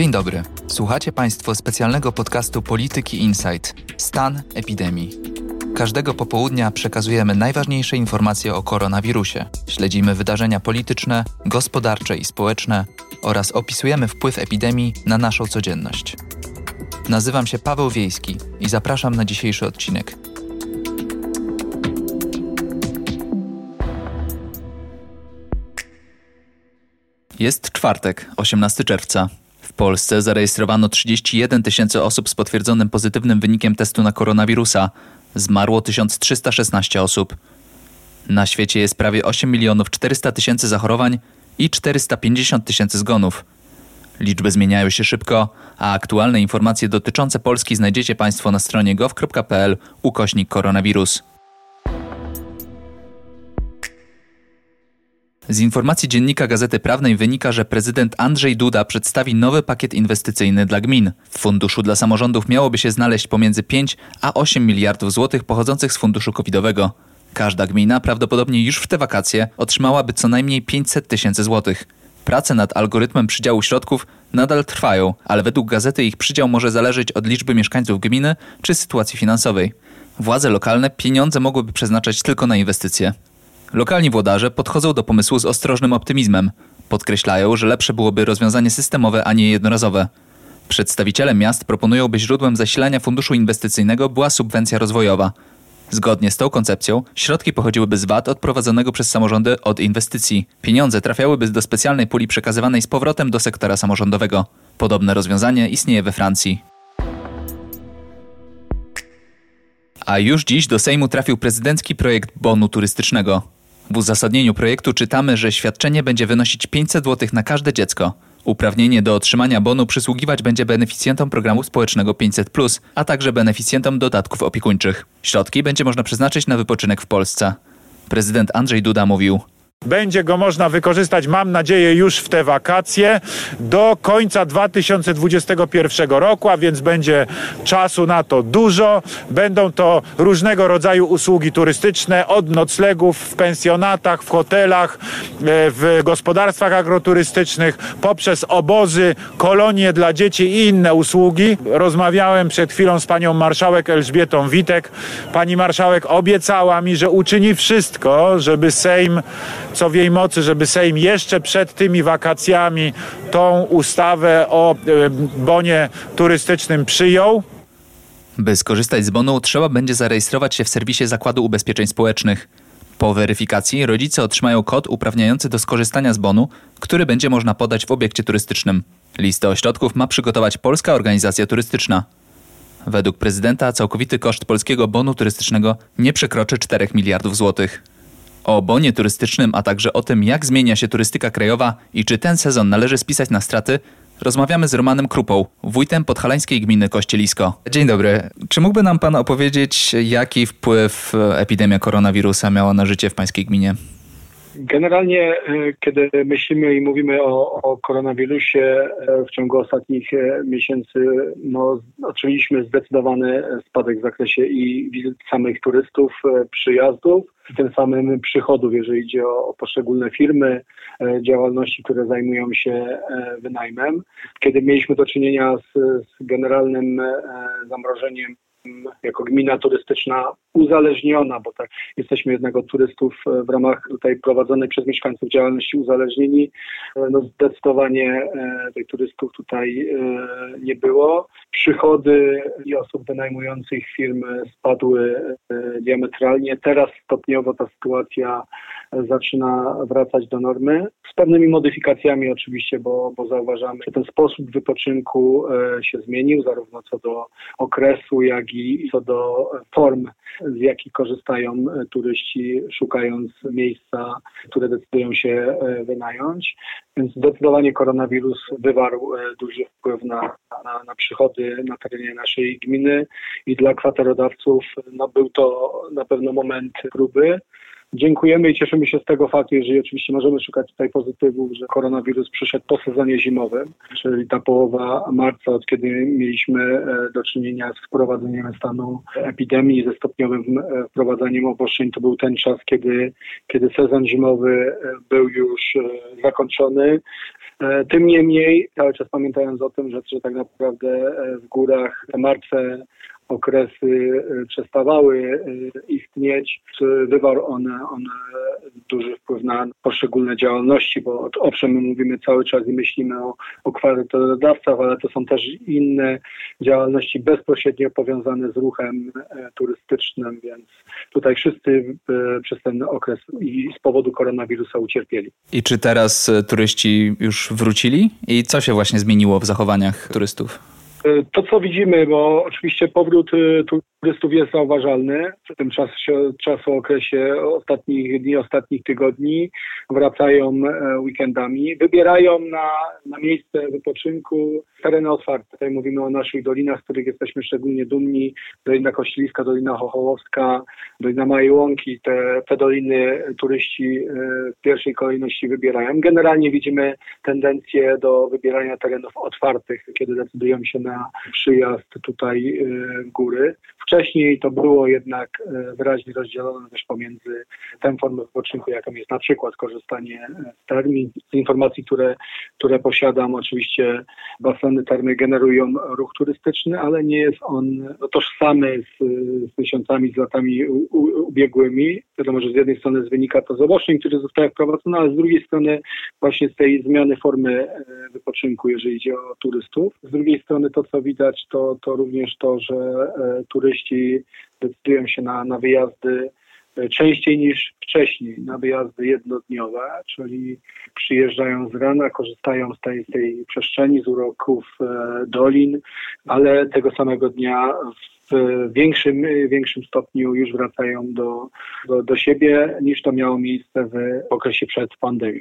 Dzień dobry. Słuchacie Państwo specjalnego podcastu Polityki Insight Stan epidemii. Każdego popołudnia przekazujemy najważniejsze informacje o koronawirusie. Śledzimy wydarzenia polityczne, gospodarcze i społeczne oraz opisujemy wpływ epidemii na naszą codzienność. Nazywam się Paweł Wiejski i zapraszam na dzisiejszy odcinek. Jest czwartek, 18 czerwca. W Polsce zarejestrowano 31 tysięcy osób z potwierdzonym pozytywnym wynikiem testu na koronawirusa. Zmarło 1316 osób. Na świecie jest prawie 8 milionów 400 tysięcy zachorowań i 450 tysięcy zgonów. Liczby zmieniają się szybko, a aktualne informacje dotyczące Polski znajdziecie Państwo na stronie gov.pl ukośnik koronawirus. Z informacji dziennika Gazety Prawnej wynika, że prezydent Andrzej Duda przedstawi nowy pakiet inwestycyjny dla gmin. W funduszu dla samorządów miałoby się znaleźć pomiędzy 5 a 8 miliardów złotych pochodzących z funduszu covidowego. Każda gmina prawdopodobnie już w te wakacje otrzymałaby co najmniej 500 tysięcy złotych. Prace nad algorytmem przydziału środków nadal trwają, ale według gazety ich przydział może zależeć od liczby mieszkańców gminy czy sytuacji finansowej. Władze lokalne pieniądze mogłyby przeznaczać tylko na inwestycje. Lokalni włodarze podchodzą do pomysłu z ostrożnym optymizmem. Podkreślają, że lepsze byłoby rozwiązanie systemowe, a nie jednorazowe. Przedstawiciele miast proponują, by źródłem zasilania funduszu inwestycyjnego była subwencja rozwojowa. Zgodnie z tą koncepcją, środki pochodziłyby z VAT odprowadzonego przez samorządy od inwestycji. Pieniądze trafiałyby do specjalnej puli przekazywanej z powrotem do sektora samorządowego. Podobne rozwiązanie istnieje we Francji. A już dziś do Sejmu trafił prezydencki projekt bonu turystycznego. W uzasadnieniu projektu czytamy, że świadczenie będzie wynosić 500 zł na każde dziecko. Uprawnienie do otrzymania bonu przysługiwać będzie beneficjentom programu społecznego 500, a także beneficjentom dodatków opiekuńczych. Środki będzie można przeznaczyć na wypoczynek w Polsce. Prezydent Andrzej Duda mówił: będzie go można wykorzystać, mam nadzieję, już w te wakacje do końca 2021 roku, a więc będzie czasu na to dużo. Będą to różnego rodzaju usługi turystyczne, od noclegów w pensjonatach, w hotelach, e, w gospodarstwach agroturystycznych, poprzez obozy, kolonie dla dzieci i inne usługi. Rozmawiałem przed chwilą z panią marszałek Elżbietą Witek. Pani marszałek obiecała mi, że uczyni wszystko, żeby Sejm co w jej mocy, żeby Sejm jeszcze przed tymi wakacjami tą ustawę o e, bonie turystycznym przyjął. By skorzystać z bonu, trzeba będzie zarejestrować się w serwisie Zakładu Ubezpieczeń Społecznych. Po weryfikacji rodzice otrzymają kod uprawniający do skorzystania z bonu, który będzie można podać w obiekcie turystycznym. Listę ośrodków ma przygotować Polska Organizacja Turystyczna. Według prezydenta całkowity koszt polskiego bonu turystycznego nie przekroczy 4 miliardów złotych. O bonie turystycznym, a także o tym, jak zmienia się turystyka krajowa i czy ten sezon należy spisać na straty, rozmawiamy z Romanem Krupą, wójtem podhalańskiej gminy Kościelisko. Dzień dobry. Czy mógłby nam pan opowiedzieć, jaki wpływ epidemia koronawirusa miała na życie w pańskiej gminie? Generalnie, e, kiedy myślimy i mówimy o, o koronawirusie e, w ciągu ostatnich e, miesięcy, no, odczuliśmy zdecydowany spadek w zakresie i wizyt samych turystów, przyjazdów, tym samym przychodów, jeżeli idzie o, o poszczególne firmy, działalności, które zajmują się wynajmem. Kiedy mieliśmy do czynienia z, z generalnym zamrożeniem jako gmina turystyczna uzależniona, bo tak jesteśmy jednak od turystów e, w ramach tutaj prowadzonej przez mieszkańców działalności uzależnieni. E, no zdecydowanie e, tych turystów tutaj nie było. Przychody i osób wynajmujących firmy spadły diametralnie. Teraz stopniowo ta sytuacja zaczyna wracać do normy. Z pewnymi modyfikacjami oczywiście, bo, bo zauważamy, że ten sposób wypoczynku się zmienił, zarówno co do okresu, jak i co do form z jakich korzystają e, turyści, szukając miejsca, które decydują się e, wynająć. Więc zdecydowanie koronawirus wywarł e, duży wpływ na, na, na przychody na terenie naszej gminy i dla kwaterodawców no, był to na pewno moment próby. Dziękujemy i cieszymy się z tego faktu, jeżeli oczywiście możemy szukać tutaj pozytywów, że koronawirus przyszedł po sezonie zimowym, czyli ta połowa marca, od kiedy mieliśmy e, do czynienia z wprowadzeniem stanu epidemii, ze stopniowym e, wprowadzaniem obostrzeń, to był ten czas, kiedy, kiedy sezon zimowy e, był już zakończony. Tym niemniej, cały czas pamiętając o tym, że, że tak naprawdę w górach te martwe okresy e, przestawały e, istnieć, wywarł one, one duży wpływ na poszczególne działalności, bo owszem, my mówimy cały czas i myślimy o, o kwarytodawcach, ale to są też inne działalności bezpośrednio powiązane z ruchem e, turystycznym, więc tutaj wszyscy przez ten okres i z powodu koronawirusa ucierpieli. I czy teraz turyści już wrócili? I co się właśnie zmieniło w zachowaniach turystów? E, to, co widzimy, bo oczywiście powrót e, turystów jest zauważalny w tym czasu okresie ostatnich dni, ostatnich tygodni. Wracają e, weekendami, wybierają na, na miejsce wypoczynku tereny otwarte. Tutaj mówimy o naszych dolinach, z których jesteśmy szczególnie dumni. Dolina Kościeliska, Dolina Chochołowska, Dolina Małej Łąki. Te, te doliny turyści w pierwszej kolejności wybierają. Generalnie widzimy tendencję do wybierania terenów otwartych, kiedy decydują się na na przyjazd tutaj y, góry. Wcześniej to było jednak y, wyraźnie rozdzielone też pomiędzy tę formę wypoczynku, jaką jest na przykład korzystanie z termin, z informacji, które, które posiadam. Oczywiście baseny termy generują ruch turystyczny, ale nie jest on tożsamy z, z miesiącami, z latami u, u, ubiegłymi. Wiadomo, że z jednej strony wynika to z obostrzeń, które zostały wprowadzone, ale z drugiej strony właśnie z tej zmiany formy y, wypoczynku, jeżeli idzie o turystów. Z drugiej strony to to, co widać, to, to również to, że e, turyści decydują się na, na wyjazdy e, częściej niż wcześniej, na wyjazdy jednodniowe, czyli przyjeżdżają z rana, korzystają z tej, tej przestrzeni, z uroków e, dolin, ale tego samego dnia w większym, większym stopniu już wracają do, do, do siebie niż to miało miejsce w okresie przed pandemią.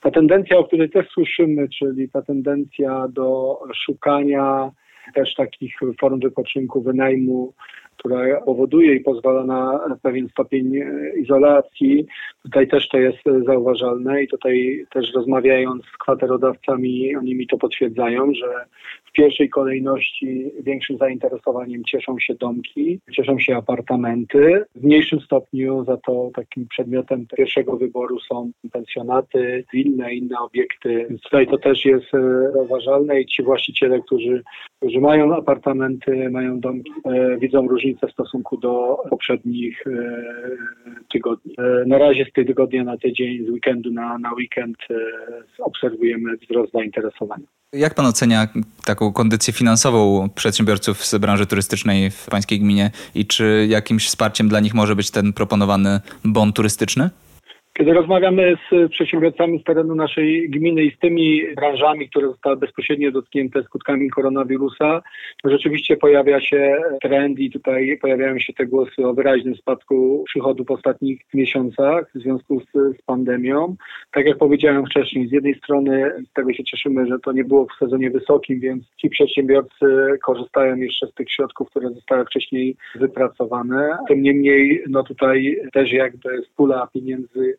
Ta tendencja, o której też słyszymy, czyli ta tendencja do szukania też takich form wypoczynku, wynajmu która powoduje i pozwala na pewien stopień izolacji. Tutaj też to jest zauważalne i tutaj też rozmawiając z kwaterodawcami, oni mi to potwierdzają, że w pierwszej kolejności większym zainteresowaniem cieszą się domki, cieszą się apartamenty. W mniejszym stopniu za to takim przedmiotem pierwszego wyboru są pensjonaty, inne, inne obiekty. Więc tutaj to też jest e, zauważalne i ci właściciele, którzy, którzy mają apartamenty, mają domki, e, widzą różnicę w stosunku do poprzednich e, tygodni. E, na razie z tygodnia na tydzień, z weekendu na, na weekend e, obserwujemy wzrost zainteresowania. Jak pan ocenia taką kondycję finansową przedsiębiorców z branży turystycznej w pańskiej gminie i czy jakimś wsparciem dla nich może być ten proponowany bon turystyczny? Kiedy rozmawiamy z przedsiębiorcami z terenu naszej gminy i z tymi branżami, które zostały bezpośrednio dotknięte skutkami koronawirusa, rzeczywiście pojawia się trend i tutaj pojawiają się te głosy o wyraźnym spadku przychodów w ostatnich miesiącach w związku z, z pandemią. Tak jak powiedziałem wcześniej, z jednej strony z tego się cieszymy, że to nie było w sezonie wysokim, więc ci przedsiębiorcy korzystają jeszcze z tych środków, które zostały wcześniej wypracowane. Tym niemniej, no tutaj też jakby pula pieniędzy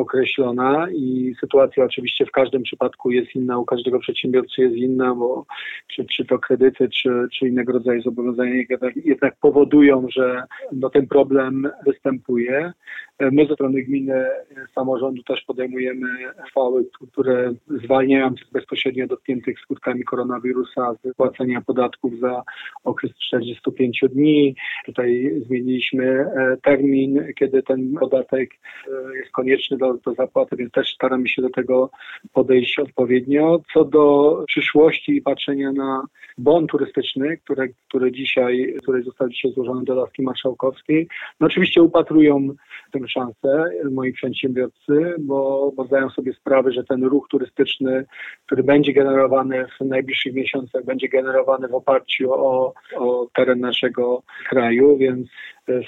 określona i sytuacja oczywiście w każdym przypadku jest inna, u każdego przedsiębiorcy jest inna, bo czy, czy to kredyty, czy, czy innego rodzaju zobowiązania jednak, powodują, że no, ten problem występuje. My ze strony gminy, samorządu też podejmujemy uchwały, które zwalniają bezpośrednio dotkniętych skutkami koronawirusa z płacenia podatków za okres 45 dni. Tutaj zmieniliśmy e, termin, kiedy ten podatek e, jest konieczny do, zapłaty, więc też staramy się do tego podejść odpowiednio. Co do przyszłości i patrzenia na bon turystyczny, które, które dzisiaj, który został dzisiaj złożony do Laski Marszałkowskiej, no oczywiście upatrują tę szansę moi przedsiębiorcy, bo, bo zdają sobie sprawę, że ten ruch turystyczny, który będzie generowany w najbliższych miesiącach, będzie generowany w oparciu o, o teren naszego kraju, więc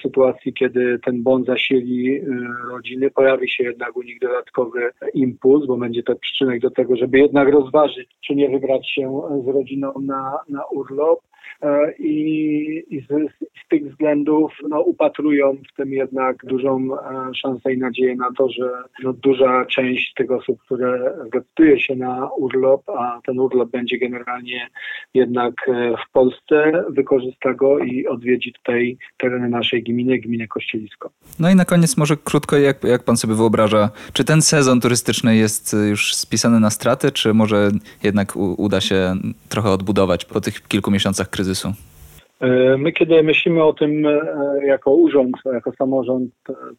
sytuacji, kiedy ten bon zasili y, rodziny, pojawi się jednak u nich dodatkowy impuls, bo będzie to przyczynek do tego, żeby jednak rozważyć, czy nie wybrać się z rodziną na, na urlop. E, I, i z, z, tych względów no, upatrują w tym jednak dużą e, szansę i nadzieję na to, że no, duża część tych osób, które zdecyduje się na urlop, a ten urlop będzie generalnie jednak e, w Polsce, wykorzysta go i odwiedzi tutaj tereny naszej gminy, gminy Kościelisko. No i na koniec może krótko, jak, jak pan sobie wyobraża, czy ten sezon turystyczny jest już spisany na straty, czy może jednak u, uda się trochę odbudować po tych kilku miesiącach kryzysu? E, my, kiedy myślimy o tym e, jako urząd, jako samorząd,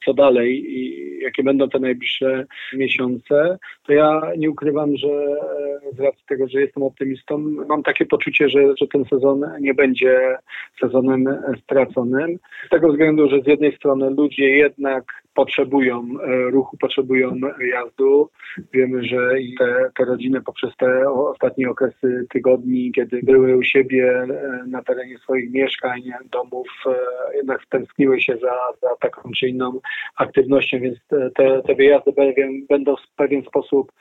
co dalej i jakie będą te najbliższe miesiące, to ja nie ukrywam, że e, z racji tego, że jestem optymistą, mam takie poczucie, że, że ten sezon nie będzie sezonem straconym. Z tego względu, że z jednej strony ludzie jednak potrzebują e, ruchu, potrzebują jazdu. Wiemy, że te, te rodziny poprzez te ostatnie okresy tygodni, kiedy były u siebie e, na terenie swoich mieszkań, domów, e, jednak stęskniły się za, za taką czy inną aktywnością, więc te, te wyjazdy będą w pewien sposób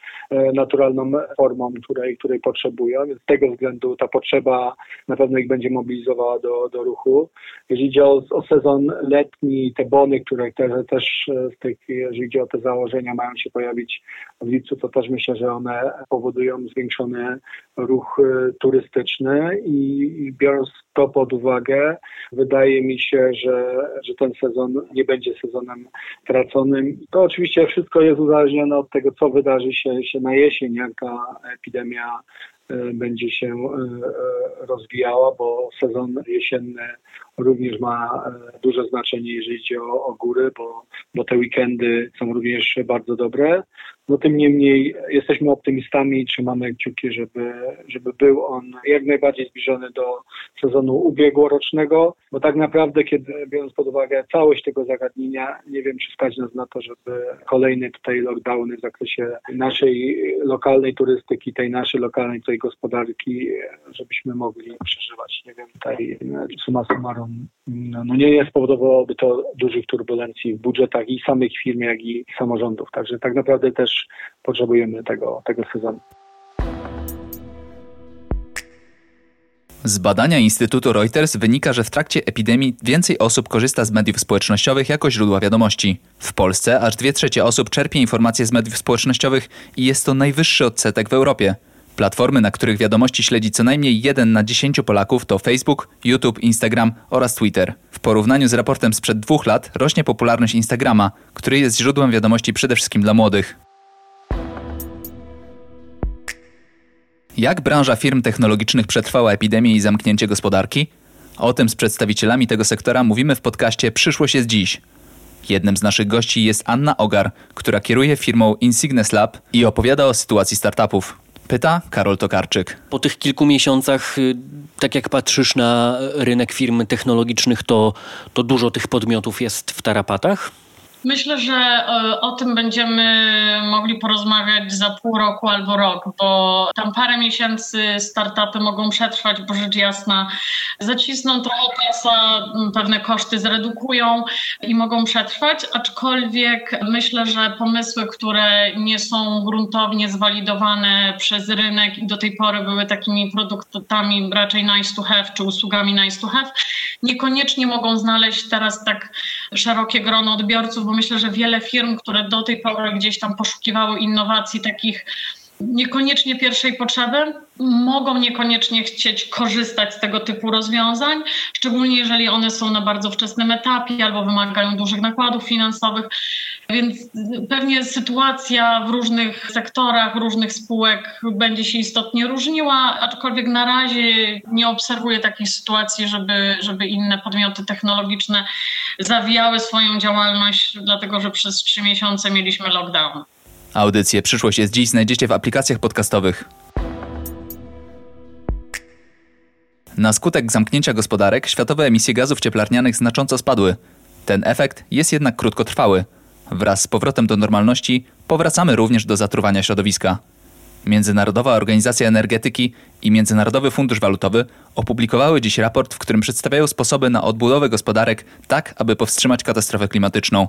naturalną formą, której, której potrzebują. Więc z tego względu ta potrzeba na pewno ich będzie mobilizowała do, do ruchu. Jeżeli chodzi o, o sezon letni, te bony, które te, też z tych, jeżeli chodzi o te założenia, mają się pojawić w lipcu, to też myślę, że one powodują zwiększony ruch y, turystyczny i, biorąc to pod uwagę, wydaje mi się, że, że ten sezon nie będzie sezonem traconym. To oczywiście wszystko jest uzależnione od tego, co wydarzy się, się na jesień, jaka epidemia y, będzie się y, rozwijała, bo sezon jesienny również ma e, duże znaczenie, jeżeli chodzi o, o góry, bo, bo te weekendy są również bardzo dobre. No tym niemniej jesteśmy optymistami i trzymamy kciuki, żeby, żeby był on jak najbardziej zbliżony do sezonu ubiegłorocznego, bo tak naprawdę, kiedy biorąc pod uwagę całość tego zagadnienia, nie wiem, czy stać nas na to, żeby kolejne tutaj lockdowny w zakresie naszej lokalnej turystyki, tej naszej lokalnej tutaj gospodarki, żebyśmy mogli przeżywać. Nie wiem, tutaj suma summarum, no, no nie, nie spowodowałoby to dużych turbulencji w budżetach i samych firm, jak i samorządów. Także tak naprawdę też potrzebujemy tego, tego sezonu. Z badania Instytutu Reuters wynika, że w trakcie epidemii więcej osób korzysta z mediów społecznościowych jako źródła wiadomości. W Polsce aż dwie trzecie osób czerpie informacje z mediów społecznościowych i jest to najwyższy odsetek w Europie. Platformy, na których wiadomości śledzi co najmniej jeden na 10 Polaków to Facebook, YouTube, Instagram oraz Twitter. W porównaniu z raportem sprzed dwóch lat rośnie popularność Instagrama, który jest źródłem wiadomości przede wszystkim dla młodych. Jak branża firm technologicznych przetrwała epidemię i zamknięcie gospodarki? O tym z przedstawicielami tego sektora mówimy w podcaście Przyszłość jest dziś. Jednym z naszych gości jest Anna Ogar, która kieruje firmą Insignes Lab i opowiada o sytuacji startupów. Pyta Karol Tokarczyk. Po tych kilku miesiącach, y, tak jak patrzysz na rynek firm technologicznych, to, to dużo tych podmiotów jest w tarapatach? Myślę, że e, o tym będziemy mogli porozmawiać za pół roku albo rok, bo tam parę miesięcy startupy mogą przetrwać, bo rzecz jasna zacisną trochę pasa, pewne koszty zredukują i mogą przetrwać, aczkolwiek myślę, że pomysły, które nie są gruntownie zwalidowane przez rynek i do tej pory były takimi produktami raczej nice to have czy usługami nice to have, niekoniecznie mogą znaleźć teraz tak szerokie grono odbiorców, bo myślę, że wiele firm, które do tej pory gdzieś tam poszukiwały innowacji takich niekoniecznie pierwszej potrzeby, mogą niekoniecznie chcieć korzystać z tego typu rozwiązań, szczególnie jeżeli one są na bardzo wczesnym etapie albo wymagają dużych nakładów finansowych. Więc pewnie sytuacja w różnych sektorach, różnych spółek będzie się istotnie różniła, aczkolwiek na razie nie obserwuję takiej sytuacji, żeby, żeby inne podmioty technologiczne zawijały swoją działalność, dlatego że przez trzy miesiące mieliśmy lockdown. Audycję Przyszłość jest dziś znajdziecie w aplikacjach podcastowych. Na skutek zamknięcia gospodarek światowe emisje gazów cieplarnianych znacząco spadły. Ten efekt jest jednak krótkotrwały. Wraz z powrotem do normalności powracamy również do zatruwania środowiska. Międzynarodowa Organizacja Energetyki i Międzynarodowy Fundusz Walutowy opublikowały dziś raport, w którym przedstawiają sposoby na odbudowę gospodarek tak, aby powstrzymać katastrofę klimatyczną.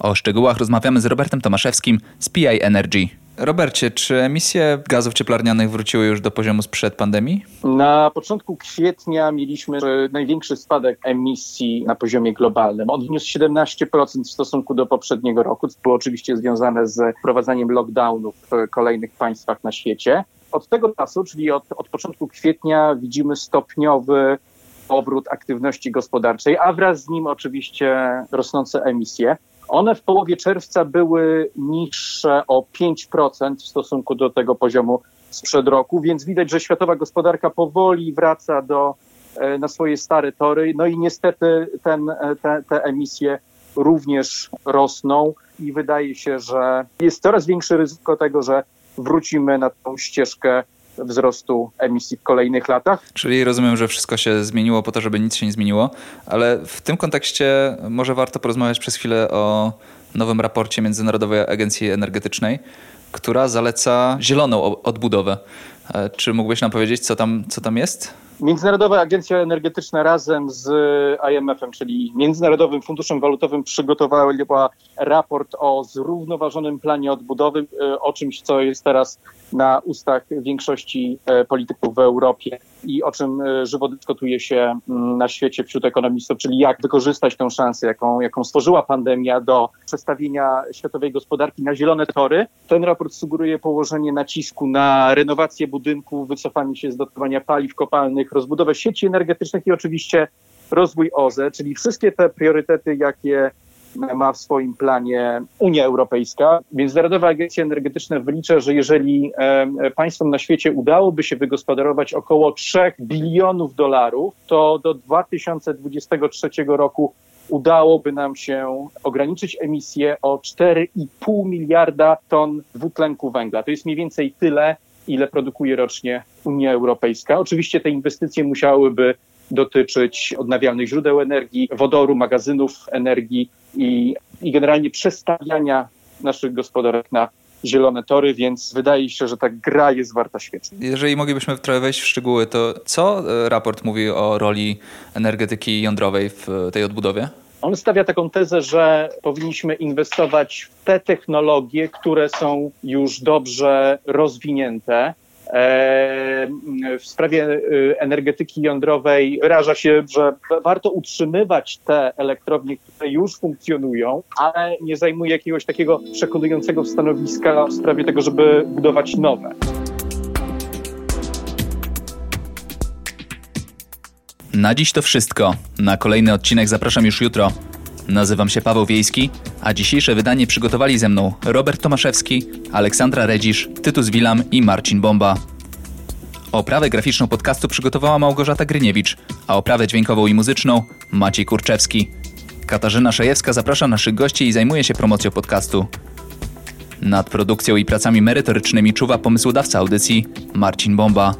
O szczegółach rozmawiamy z Robertem Tomaszewskim z PI Energy. Robercie, czy emisje gazów cieplarnianych wróciły już do poziomu sprzed pandemii? Na początku kwietnia mieliśmy największy spadek emisji na poziomie globalnym. On wyniósł 17% w stosunku do poprzedniego roku. To było oczywiście związane z wprowadzaniem lockdownów w kolejnych państwach na świecie. Od tego czasu, czyli od, od początku kwietnia, widzimy stopniowy powrót aktywności gospodarczej, a wraz z nim oczywiście rosnące emisje. One w połowie czerwca były niższe o 5% w stosunku do tego poziomu sprzed roku, więc widać, że światowa gospodarka powoli wraca do, e, na swoje stare tory. No i niestety ten, e, te, te emisje również rosną i wydaje się, że jest coraz większe ryzyko tego, że wrócimy na tą ścieżkę wzrostu emisji w kolejnych latach. Czyli rozumiem, że wszystko się zmieniło po to, żeby nic się nie zmieniło, ale w tym kontekście może warto porozmawiać przez chwilę o nowym raporcie Międzynarodowej Agencji Energetycznej, która zaleca zieloną odbudowę. E, czy mógłbyś nam powiedzieć, co tam, co tam jest? Międzynarodowa Agencja Energetyczna razem z IMF-em, czyli Międzynarodowym Funduszem Walutowym, przygotowała raport o zrównoważonym planie odbudowy, e, o czymś, co jest teraz na ustach większości e, polityków w Europie i o czym e, żywo dyskutuje się mm, na świecie wśród ekonomistów, czyli jak wykorzystać tę szansę, jaką, jaką stworzyła pandemia do przestawienia światowej gospodarki na zielone tory. Ten raport sugeruje położenie nacisku na renowację budynków, wycofanie się z dotowania paliw kopalnych, rozbudowę sieci energetycznych i oczywiście rozwój OZE, czyli wszystkie te priorytety, jakie ma w swoim planie Unia Europejska. Międzynarodowa Agencja Energetyczna wylicza, że jeżeli państwom na świecie udałoby się wygospodarować około 3 bilionów dolarów, to do 2023 roku udałoby nam się ograniczyć emisję o 4,5 miliarda ton dwutlenku węgla. To jest mniej więcej tyle, ile produkuje rocznie Unia Europejska. Oczywiście te inwestycje musiałyby dotyczyć odnawialnych źródeł energii, wodoru, magazynów energii i, i generalnie przestawiania naszych gospodarek na zielone tory, więc wydaje się, że ta gra jest warta świeczki. Jeżeli moglibyśmy trochę wejść w szczegóły, to co e, raport mówi o roli energetyki jądrowej w tej odbudowie? On stawia taką tezę, że powinniśmy inwestować w te technologie, które są już dobrze rozwinięte, E, w sprawie e, energetyki jądrowej wyraża się, że warto utrzymywać te elektrownie, które już funkcjonują, ale nie zajmuje jakiegoś takiego przekonującego stanowiska w sprawie tego, żeby budować nowe. Na dziś to wszystko. Na kolejny odcinek zapraszam już jutro. Nazywam się Paweł Wiejski, a dzisiejsze wydanie przygotowali ze mną Robert Tomaszewski, Aleksandra Redzisz, Tytus Wilam i Marcin Bomba. Oprawę graficzną podcastu przygotowała Małgorzata Gryniewicz, a oprawę dźwiękową i muzyczną Maciej Kurczewski. Katarzyna Szajewska zaprasza naszych gości i zajmuje się promocją podcastu. Nad produkcją i pracami merytorycznymi czuwa pomysłodawca audycji Marcin Bomba.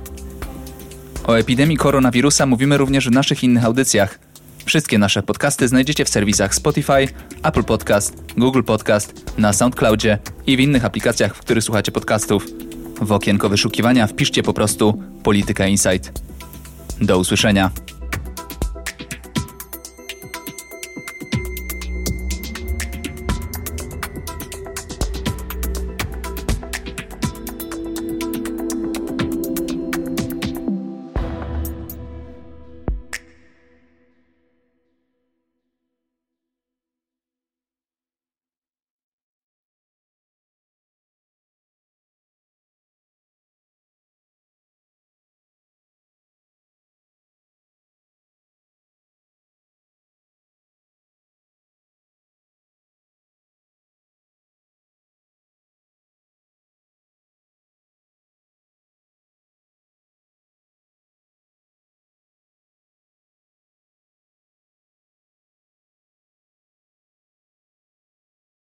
O epidemii koronawirusa mówimy również w naszych innych audycjach – Wszystkie nasze podcasty znajdziecie w serwisach Spotify, Apple Podcast, Google Podcast, na SoundCloudzie i w innych aplikacjach, w których słuchacie podcastów. W okienko wyszukiwania wpiszcie po prostu Polityka Insight. Do usłyszenia.